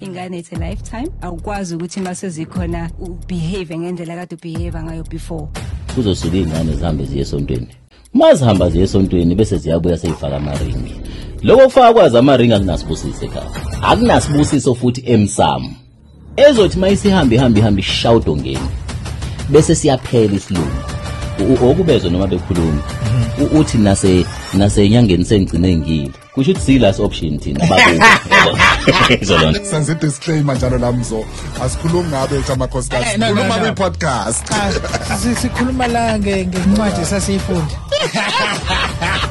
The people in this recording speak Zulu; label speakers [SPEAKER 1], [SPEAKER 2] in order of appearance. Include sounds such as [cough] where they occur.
[SPEAKER 1] ingane it's a lifetime. Awukwazi ukuthi mase zikhona ubehave ngendlela kade ubehave ngayo before.
[SPEAKER 2] Kuzosuka iy'ngane zihambe ziye esontweni. Uma zihamba ziye esontweni bese ziyabuya seyifaka amaringi. Lokho kufaka kwazi amaringi akunasibusiso ekhaya. Akunasibusiso futhi emsamo. Ezothi uma isihambe ihambe ihambe ishawudo ngeni bese siyaphela isilungu. U- u- okubezwe noma bekhuluma U- uthi nase nasenyangeni sengigcine ngile kusho ukuthi siyi-last option thina [laughs]
[SPEAKER 3] senze disclaimer njalo lamzo asikhulumi ngabe ethi amakhosikazi
[SPEAKER 4] Eh,
[SPEAKER 3] sikhuluma kwi-podcast
[SPEAKER 4] sikhuluma la nge- ngencwadi esasiyifunda [laughs]